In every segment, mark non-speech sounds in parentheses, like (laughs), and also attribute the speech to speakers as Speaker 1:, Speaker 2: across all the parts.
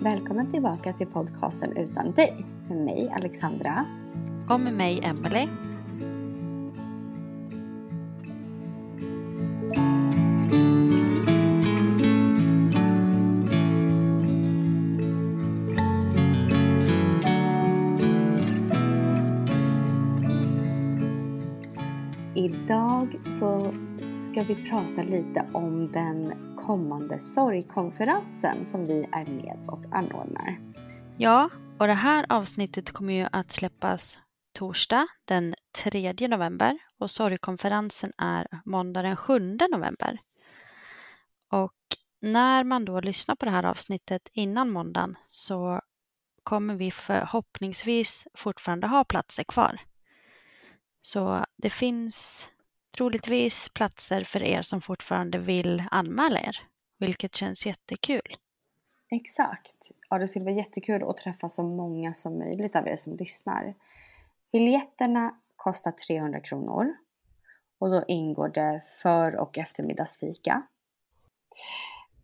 Speaker 1: Välkommen tillbaka till podcasten Utan dig med mig Alexandra.
Speaker 2: Och med mig Emily.
Speaker 1: Idag så ska vi prata lite om den kommande sorgkonferensen som vi är med och anordnar.
Speaker 2: Ja, och det här avsnittet kommer ju att släppas torsdag den 3 november och sorgkonferensen är måndag den 7 november. Och när man då lyssnar på det här avsnittet innan måndagen så kommer vi förhoppningsvis fortfarande ha platser kvar. Så det finns troligtvis platser för er som fortfarande vill anmäla er, vilket känns jättekul.
Speaker 1: Exakt. Ja, det skulle vara jättekul att träffa så många som möjligt av er som lyssnar. Biljetterna kostar 300 kronor och då ingår det för och eftermiddagsfika.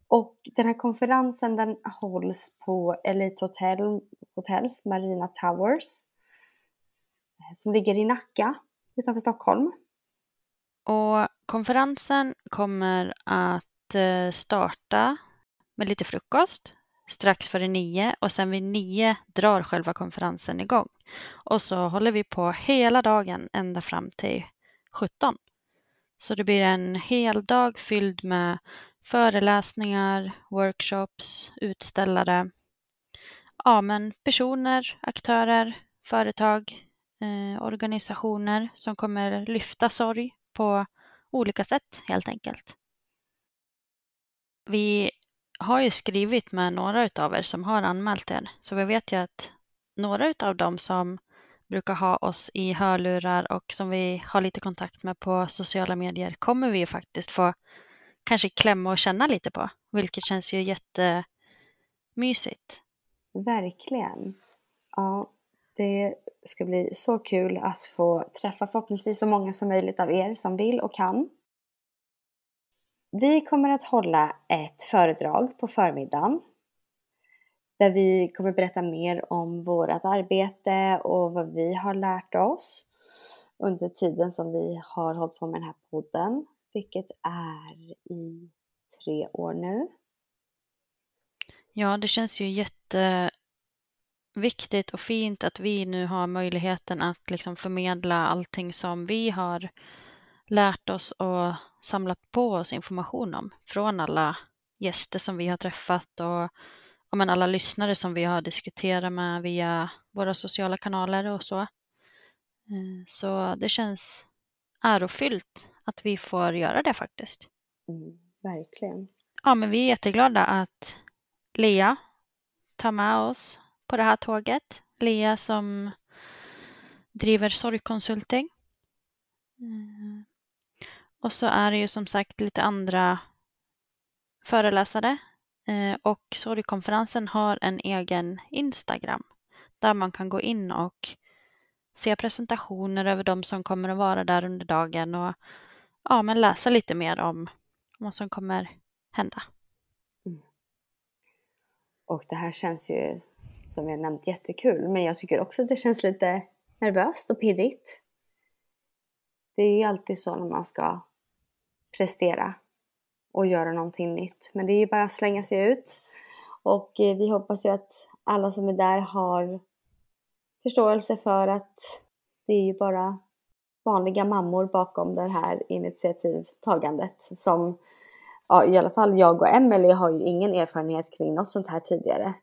Speaker 1: Och den här konferensen den hålls på Elite Hotel, Hotels Marina Towers eh, som ligger i Nacka utanför Stockholm.
Speaker 2: Och konferensen kommer att eh, starta med lite frukost strax före nio och sen vid nio drar själva konferensen igång. Och så håller vi på hela dagen ända fram till 17. Så det blir en hel dag fylld med föreläsningar, workshops, utställare, ja men personer, aktörer, företag, eh, organisationer som kommer lyfta sorg på olika sätt helt enkelt. Vi har ju skrivit med några utav er som har anmält er, så vi vet ju att några utav dem som brukar ha oss i hörlurar och som vi har lite kontakt med på sociala medier kommer vi ju faktiskt få kanske klämma och känna lite på, vilket känns ju jättemysigt.
Speaker 1: Verkligen. Ja, det ska bli så kul att få träffa förhoppningsvis så många som möjligt av er som vill och kan. Vi kommer att hålla ett föredrag på förmiddagen där vi kommer berätta mer om vårt arbete och vad vi har lärt oss under tiden som vi har hållit på med den här podden, vilket är i tre år nu.
Speaker 2: Ja, det känns ju jätte jätteviktigt och fint att vi nu har möjligheten att liksom förmedla allting som vi har lärt oss och samlat på oss information om från alla gäster som vi har träffat och, och men alla lyssnare som vi har diskuterat med via våra sociala kanaler och så. Eh, så det känns ärofyllt att vi får göra det faktiskt.
Speaker 1: Mm, verkligen.
Speaker 2: Ja, men vi är jätteglada att Lea tar med oss på det här tåget. Lea som driver sorgkonsulting. Eh, och så är det ju som sagt lite andra föreläsare. Eh, och sorgkonferensen har en egen Instagram där man kan gå in och se presentationer över de som kommer att vara där under dagen och ja, men läsa lite mer om vad som kommer hända.
Speaker 1: Mm. Och det här känns ju som jag nämnt jättekul men jag tycker också att det känns lite nervöst och pirrigt. Det är ju alltid så när man ska prestera och göra någonting nytt. Men det är ju bara att slänga sig ut. Och eh, vi hoppas ju att alla som är där har förståelse för att det är ju bara vanliga mammor bakom det här initiativtagandet som ja, i alla fall jag och Emelie har ju ingen erfarenhet kring något sånt här tidigare.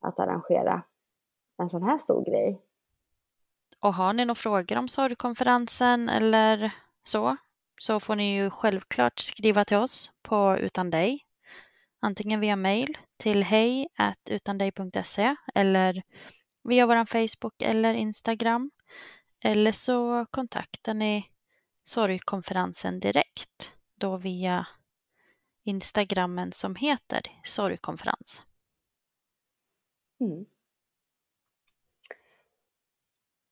Speaker 1: Att arrangera en sån här stor grej.
Speaker 2: Och har ni några frågor om sorgkonferensen eller så, så får ni ju självklart skriva till oss på Utan dig. Antingen via mail till hej utandig.se eller via vår Facebook eller Instagram. Eller så kontaktar ni sorgkonferensen direkt då via Instagrammen som heter sorgkonferens.
Speaker 1: Mm.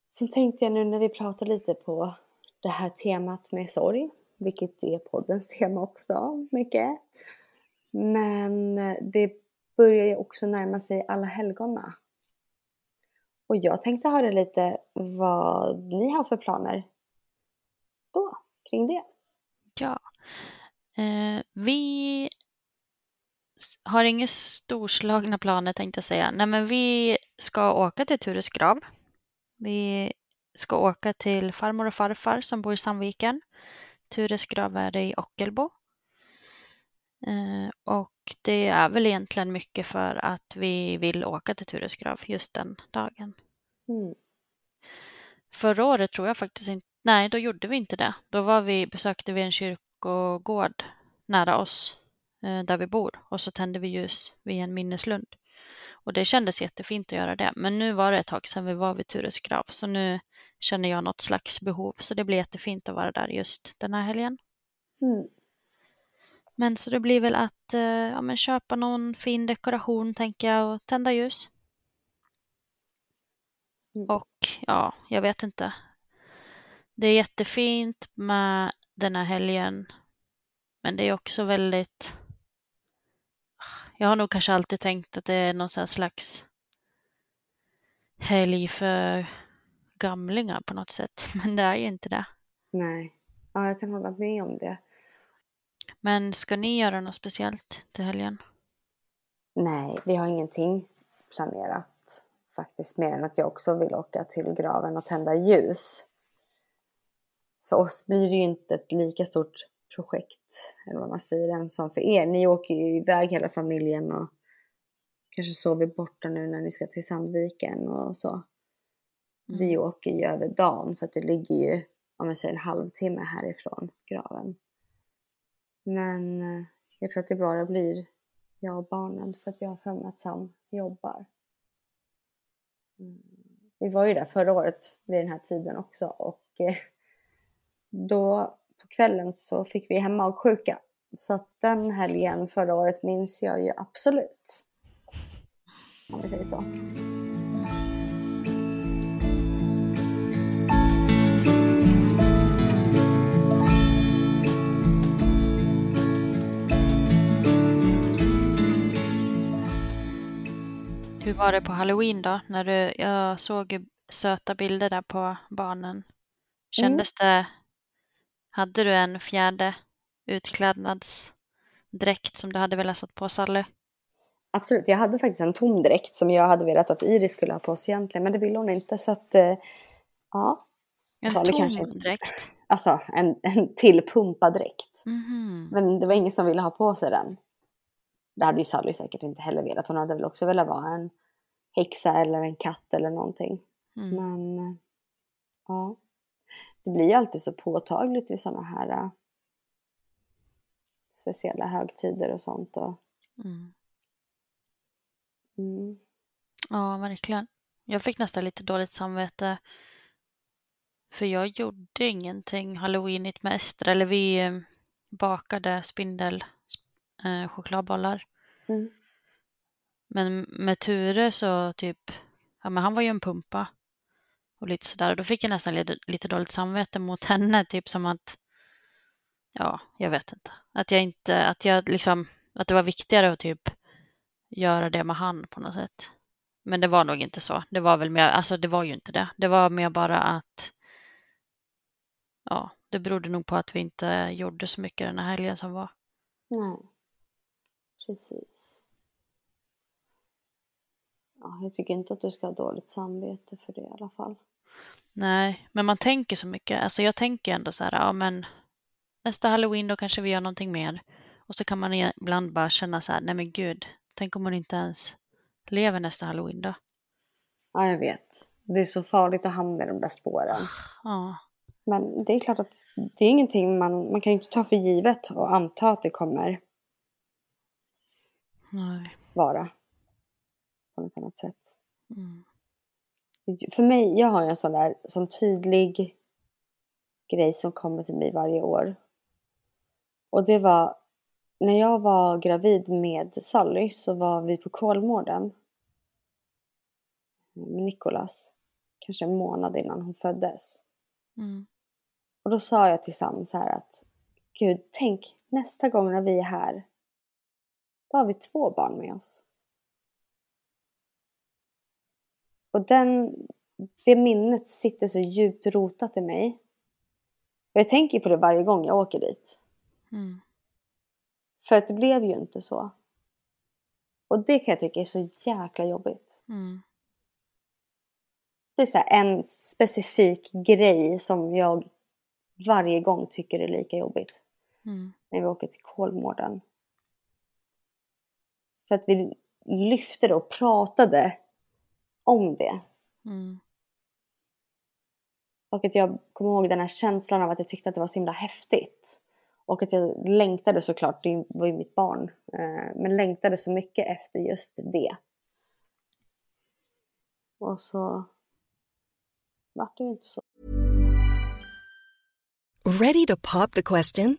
Speaker 1: Sen tänkte jag nu när vi pratar lite på det här temat med sorg, vilket är poddens (laughs) tema också mycket. Men eh, det börjar ju också närma sig alla helgona. Och jag tänkte höra lite vad ni har för planer då, kring det.
Speaker 2: Ja, eh, vi har inga storslagna planer tänkte jag säga. Nej men vi ska åka till Tures grav. Vi ska åka till farmor och farfar som bor i Sandviken. Tures grav är i Ockelbo. Eh, och det är väl egentligen mycket för att vi vill åka till Tures grav just den dagen. Mm. Förra året tror jag faktiskt inte, nej då gjorde vi inte det. Då var vi, besökte vi en kyrkogård nära oss där vi bor och så tände vi ljus vid en minneslund. Och det kändes jättefint att göra det. Men nu var det ett tag sedan vi var vid Tures grav så nu känner jag något slags behov så det blir jättefint att vara där just den här helgen. Mm. Men så det blir väl att eh, ja, men köpa någon fin dekoration tänker jag och tända ljus. Mm. Och ja, jag vet inte. Det är jättefint med den här helgen. Men det är också väldigt... Jag har nog kanske alltid tänkt att det är någon slags helg för gamlingar på något sätt. (laughs) Men det är ju inte det.
Speaker 1: Nej, ja, jag kan hålla med om det.
Speaker 2: Men ska ni göra något speciellt till helgen?
Speaker 1: Nej, vi har ingenting planerat faktiskt, mer än att jag också vill åka till graven och tända ljus. För oss blir det ju inte ett lika stort projekt, eller vad man säger, som för er. Ni åker ju iväg hela familjen och kanske sover borta nu när ni ska till Sandviken och så. Mm. Vi åker ju över dagen för att det ligger ju, om jag säger en halvtimme härifrån graven. Men eh, jag tror att det bara blir jag och barnen för att jag har för mig att Sam jobbar. Mm. Vi var ju där förra året vid den här tiden också och eh, då kvällen så fick vi hemma och sjuka. Så att den helgen förra året minns jag ju absolut. Om vi säger så.
Speaker 2: Hur var det på halloween då? När du, jag såg söta bilder där på barnen. Kändes mm. det, hade du en fjärde utklädnadsdräkt som du hade velat sätta på Sally?
Speaker 1: Absolut, jag hade faktiskt en tom dräkt som jag hade velat att Iris skulle ha på sig egentligen, men det ville hon inte så att, eh, ja.
Speaker 2: En Sally tom kanske, dräkt? (laughs)
Speaker 1: Alltså en, en till pumpadräkt. Mm -hmm. Men det var ingen som ville ha på sig den. Det hade ju Sally säkert inte heller velat. Hon hade väl också velat vara en häxa eller en katt eller någonting. Mm. Men ja, det blir ju alltid så påtagligt vid sådana här äh, speciella högtider och sånt. Och, mm.
Speaker 2: Mm. Ja, verkligen. Jag fick nästan lite dåligt samvete För jag gjorde ingenting halloweenigt med Ester. Eller vi eh, bakade spindel eh, chokladbollar.
Speaker 1: Mm.
Speaker 2: Men med Ture så typ, ja men han var ju en pumpa. Och lite sådär. Och då fick jag nästan lite, lite dåligt samvete mot henne. Typ som att, ja, jag vet inte. Att jag inte, att jag liksom, att det var viktigare att typ göra det med han på något sätt. Men det var nog inte så. Det var väl mer, alltså det var ju inte det. Det var mer bara att, ja, det berodde nog på att vi inte gjorde så mycket den här helgen som var.
Speaker 1: Nej. Precis. Ja, jag tycker inte att du ska ha dåligt samvete för det i alla fall.
Speaker 2: Nej, men man tänker så mycket. Alltså jag tänker ändå så här, ja men nästa halloween då kanske vi gör någonting mer. Och så kan man ibland bara känna så här, nej men gud, tänk om hon inte ens lever nästa halloween då.
Speaker 1: Ja, jag vet. Det är så farligt att hamna i de där spåren.
Speaker 2: Ja,
Speaker 1: Men det är klart att det är ingenting man, man kan inte ta för givet och anta att det kommer
Speaker 2: nej.
Speaker 1: vara på något annat sätt.
Speaker 2: Mm.
Speaker 1: För mig, jag har en sån där sån tydlig grej som kommer till mig varje år. Och det var när jag var gravid med Sally så var vi på Kolmården med Nikolas. Kanske en månad innan hon föddes.
Speaker 2: Mm.
Speaker 1: Och då sa jag till Sam så här att Gud, tänk nästa gång när vi är här. Då har vi två barn med oss. Och den, det minnet sitter så djupt rotat i mig. Och jag tänker på det varje gång jag åker dit.
Speaker 2: Mm.
Speaker 1: För att det blev ju inte så. Och det kan jag tycka är så jäkla jobbigt.
Speaker 2: Mm.
Speaker 1: Det är så en specifik grej som jag varje gång tycker är lika jobbigt.
Speaker 2: Mm.
Speaker 1: När vi åker till Kolmården. För att vi lyfte och pratade om det.
Speaker 2: Mm.
Speaker 1: Och att jag kommer ihåg den här känslan av att jag tyckte att det var så himla häftigt. Och att jag längtade såklart, det var ju mitt barn, eh, men längtade så mycket efter just det. Och så vart det ju inte så.
Speaker 3: Ready to pop the question?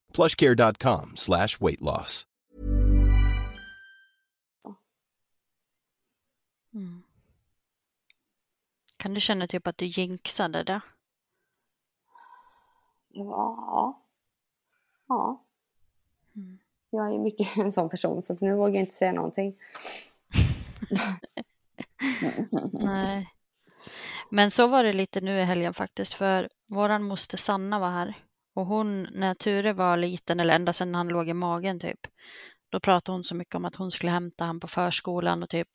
Speaker 4: plushcare.com slash weight loss.
Speaker 2: Mm. Kan du känna typ att du jinxade det?
Speaker 1: Ja. Ja.
Speaker 2: Mm.
Speaker 1: Jag är mycket (laughs) en sån person så nu vågar jag inte säga någonting. (laughs)
Speaker 2: Nej. Men så var det lite nu i helgen faktiskt, för våran moster Sanna var här. Och hon, när Ture var liten, eller ända sedan han låg i magen typ, då pratade hon så mycket om att hon skulle hämta han på förskolan och typ,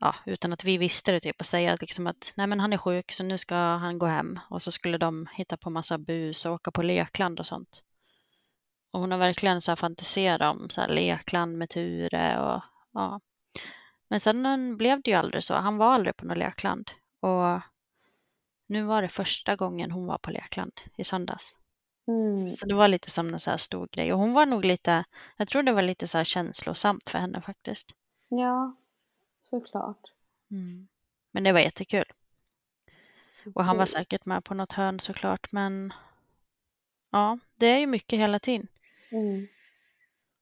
Speaker 2: ja, utan att vi visste det typ, och säga liksom att nej men han är sjuk så nu ska han gå hem. Och så skulle de hitta på massa bus och åka på lekland och sånt. Och hon har verkligen så här fantiserat om så här lekland med Ture och ja. Men sen eh, blev det ju aldrig så. Han var aldrig på något lekland. Och nu var det första gången hon var på lekland i söndags.
Speaker 1: Mm.
Speaker 2: Så det var lite som en så här stor grej. Och hon var nog lite, jag tror det var lite så här känslosamt för henne faktiskt.
Speaker 1: Ja, såklart.
Speaker 2: Mm. Men det var jättekul. Och han var säkert med på något hörn såklart. Men ja, det är ju mycket hela tiden.
Speaker 1: Mm.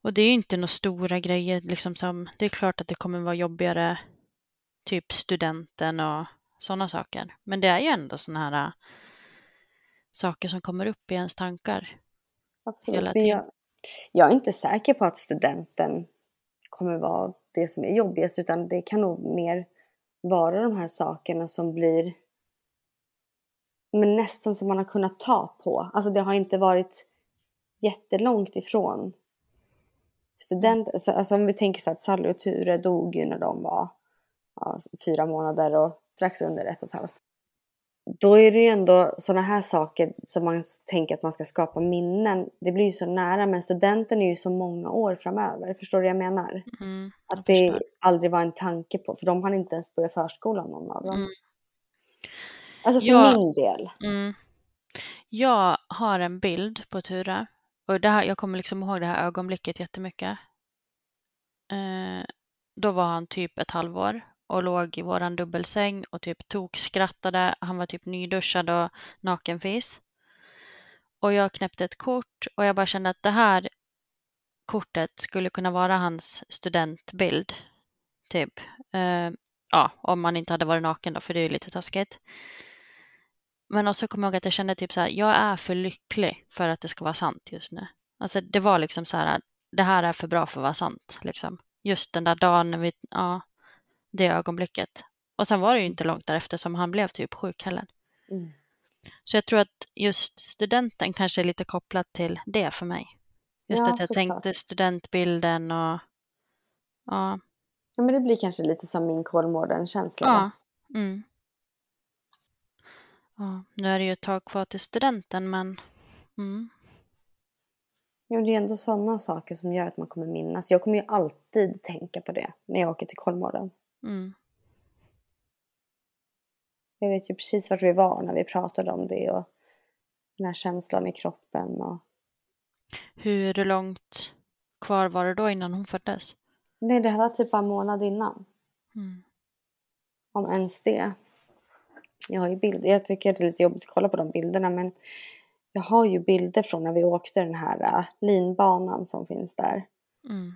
Speaker 2: Och det är ju inte några stora grejer liksom som, det är klart att det kommer vara jobbigare typ studenten och sådana saker. Men det är ju ändå sådana här äh, saker som kommer upp i ens tankar.
Speaker 1: Absolut. Men jag, jag är inte säker på att studenten kommer vara det som är jobbigast utan det kan nog mer vara de här sakerna som blir men nästan som man har kunnat ta på. Alltså det har inte varit jättelångt ifrån student. Alltså, alltså om vi tänker så att Sally och Ture dog ju när de var ja, fyra månader och strax under ett och ett halvt. Då är det ju ändå sådana här saker som man tänker att man ska skapa minnen. Det blir ju så nära men studenten är ju så många år framöver. Förstår du vad jag menar?
Speaker 2: Mm, jag
Speaker 1: Att det
Speaker 2: förstår.
Speaker 1: aldrig var en tanke på. För de hann inte ens börja förskolan någon av dem.
Speaker 2: Mm.
Speaker 1: Alltså för
Speaker 2: Ja.
Speaker 1: min del.
Speaker 2: Mm. Jag har en bild på Ture. Och det här, jag kommer liksom ihåg det här ögonblicket jättemycket. Eh, då var han typ ett halvår och låg i våran dubbelsäng och typ tokskrattade. Han var typ nyduschad och nakenfis. Och jag knäppte ett kort och jag bara kände att det här kortet skulle kunna vara hans studentbild. Typ. Uh, ja, om man inte hade varit naken då, för det är ju lite taskigt. Men också kom jag ihåg att jag kände typ så här, jag är för lycklig för att det ska vara sant just nu. Alltså det var liksom så här, det här är för bra för att vara sant. Liksom. Just den där dagen, när vi, ja, det ögonblicket. Och sen var det ju inte långt därefter som han blev typ sjuk heller.
Speaker 1: Mm.
Speaker 2: Så jag tror att just studenten kanske är lite kopplat till det för mig. Just
Speaker 1: Ja,
Speaker 2: att jag tänkte studentbilden och ja,
Speaker 1: Ja, men det blir kanske lite som min Kolmården-känsla.
Speaker 2: ja. Mm. ja. Nu är det ju ett tag kvar till studenten men mm.
Speaker 1: Jo, det är ändå sådana saker som gör att man kommer minnas. Jag kommer ju alltid tänka på det när jag åker till Kolmården.
Speaker 2: Mm.
Speaker 1: Jag vet ju precis vart vi var när vi pratade om det och den här känslan i kroppen. Och...
Speaker 2: Hur långt kvar var det då innan hon föddes?
Speaker 1: Nej, det här var typ bara en månad innan.
Speaker 2: Mm.
Speaker 1: Om ens det. Jag har ju bilder. Jag tycker att det är lite jobbigt att kolla på de bilderna men jag har ju bilder från när vi åkte den här äh, linbanan som finns där.
Speaker 2: Mm.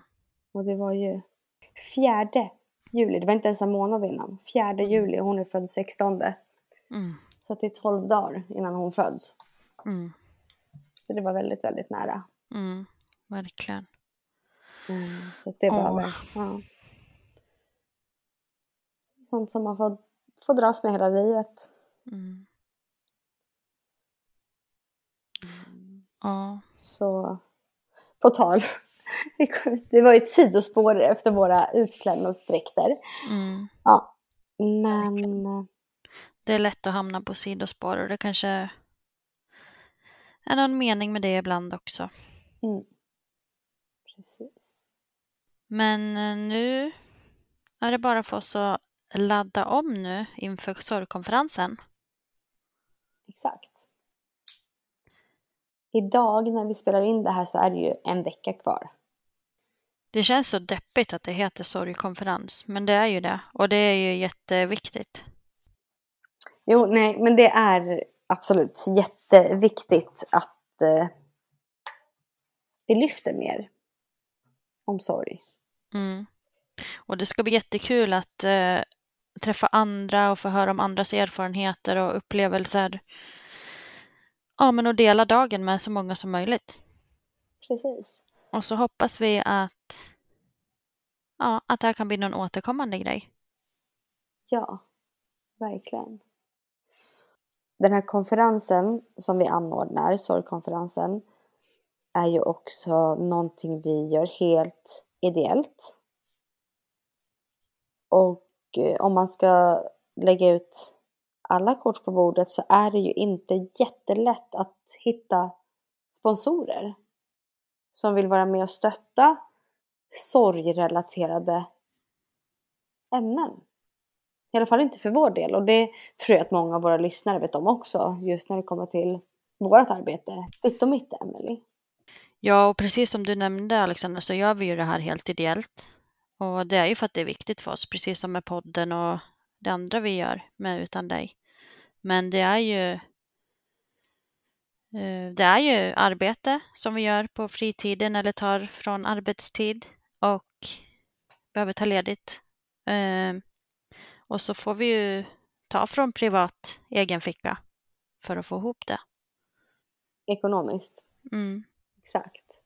Speaker 1: Och det var ju fjärde juli. Det var inte ens en månad innan. Fjärde juli och hon är född 16.
Speaker 2: Mm.
Speaker 1: Så det är 12 dagar innan hon föds.
Speaker 2: Mm.
Speaker 1: Så det var väldigt, väldigt nära.
Speaker 2: Mm. Verkligen.
Speaker 1: Mm, så det var väl, ja. Sånt som man får, får dras med hela livet.
Speaker 2: Mm. Ja.
Speaker 1: Så på tal. Det var ju ett sidospår efter våra utklädnadsdräkter.
Speaker 2: Mm.
Speaker 1: Ja, men
Speaker 2: Det är lätt att hamna på sidospår och det kanske är någon mening med det ibland också.
Speaker 1: mm, precis.
Speaker 2: Men eh, nu är det bara för oss att ladda om nu inför sorgkonferensen.
Speaker 1: Exakt. Idag när vi spelar in det här så är det ju en vecka kvar.
Speaker 2: Det känns så deppigt att det heter sorgkonferens, men det är ju det. Och det är ju jätteviktigt.
Speaker 1: Jo, nej, men det är absolut jätteviktigt att eh, vi lyfter mer om sorg.
Speaker 2: Mm. Och det ska bli jättekul att eh, träffa andra och få höra om andras erfarenheter och upplevelser. Ja, men att dela dagen med så många som möjligt.
Speaker 1: Precis.
Speaker 2: Och så hoppas vi att, ja, att det här kan bli någon återkommande grej.
Speaker 1: Ja, verkligen. Den här konferensen som vi anordnar, sorgkonferensen, är ju också någonting vi gör helt ideellt. Och eh, om man ska lägga ut alla kort på bordet så är det ju inte jättelätt att hitta sponsorer som vill vara med och stötta sorgrelaterade ämnen. I alla fall inte för vår del och det tror jag att många av våra lyssnare vet om också just när det kommer till vårt arbete. Ditt och mitt, Emelie.
Speaker 2: Ja, och precis som du nämnde Alexandra, så gör vi ju det här helt ideellt. Och det är ju för att det är viktigt för oss, precis som med podden och det andra vi gör med Utan dig. Men det är ju det är ju arbete som vi gör på fritiden eller tar från arbetstid och behöver ta ledigt. Eh, Och så får vi ju ta från privat egen ficka för att få ihop det.
Speaker 1: Ekonomiskt.
Speaker 2: Mm.
Speaker 1: Exakt.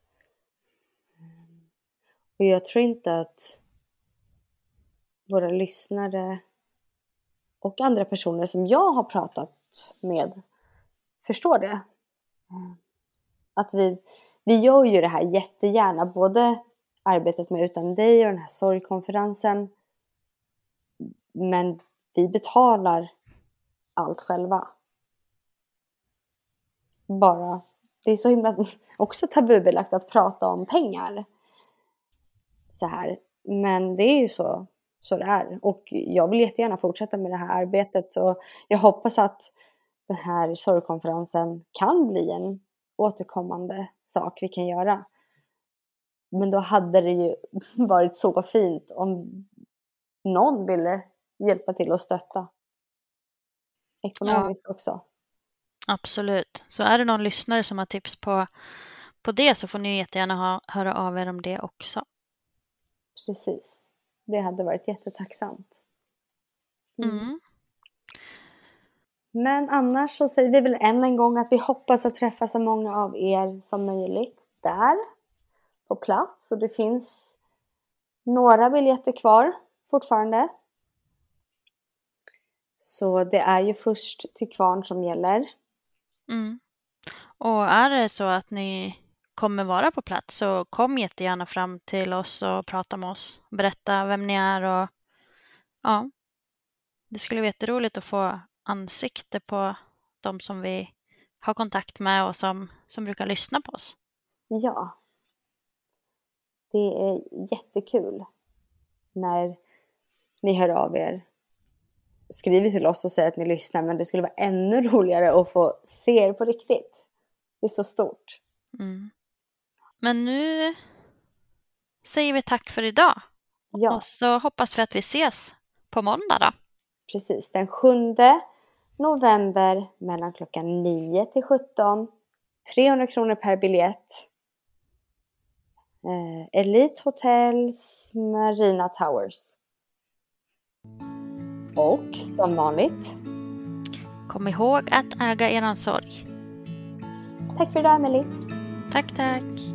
Speaker 1: Och jag tror inte att våra lyssnare och andra personer som jag har pratat med förstår det. Att vi, vi gör ju det här jättegärna, både arbetet med Utan dig och den här sorgkonferensen. Men vi betalar allt själva. Bara, det är så himla (laughs) också tabubelagt att prata om pengar. Så här. Men det är ju så, så det är. Och jag vill jättegärna fortsätta med det här arbetet. Och jag hoppas att den här sorgkonferensen kan bli en återkommande sak vi kan göra. Men då hade det ju (laughs) varit så fint om någon ville hjälpa till och stötta. Ekonomiskt ja. också.
Speaker 2: Absolut. Så är det någon lyssnare som har tips på, på det så får ni jättegärna ha, höra av er om det också.
Speaker 1: Precis. Det hade varit jättetacksamt. Mm. Mm. Men annars så säger vi väl än en gång att vi hoppas att träffa så många av er som möjligt där på plats. Och det finns några biljetter kvar fortfarande. Så det är ju först till kvarn som gäller.
Speaker 2: Mm. Och är det så att ni kommer vara på plats så kom jättegärna fram till oss och prata med oss. Berätta vem ni är och ja, det skulle vara jätteroligt att få ansikte på de som vi har kontakt med och som, som brukar lyssna på oss.
Speaker 1: Ja. Det är jättekul när ni hör av er. Skriver till oss och säger att ni lyssnar men det skulle vara ännu roligare att få se er på riktigt. Det är så stort.
Speaker 2: Mm. Men nu säger vi tack för idag. Ja. Och så hoppas vi att vi ses på måndag då.
Speaker 1: Precis, den 7 november mellan klockan 9 till 17. 300 kronor per biljett. Eh, Elite Hotels Marina Towers. Och som vanligt.
Speaker 2: Kom ihåg att äga eran sorg.
Speaker 1: Tack för idag Emelie.
Speaker 2: Tack, tack.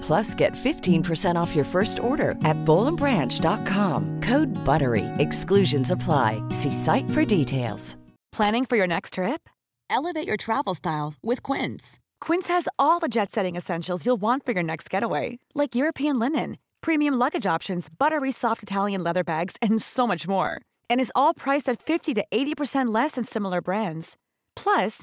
Speaker 5: Plus, get 15% off your first order at bowlandbranch.com. Code BUTTERY. Exclusions apply. See site for details.
Speaker 6: Planning for your next trip? Elevate your travel style with Quince. Quince has all the jet-setting essentials you'll want for your next getaway, like European linen, premium luggage options, buttery soft Italian leather bags, and so much more. And is all priced at 50 to 80% less than similar brands. Plus,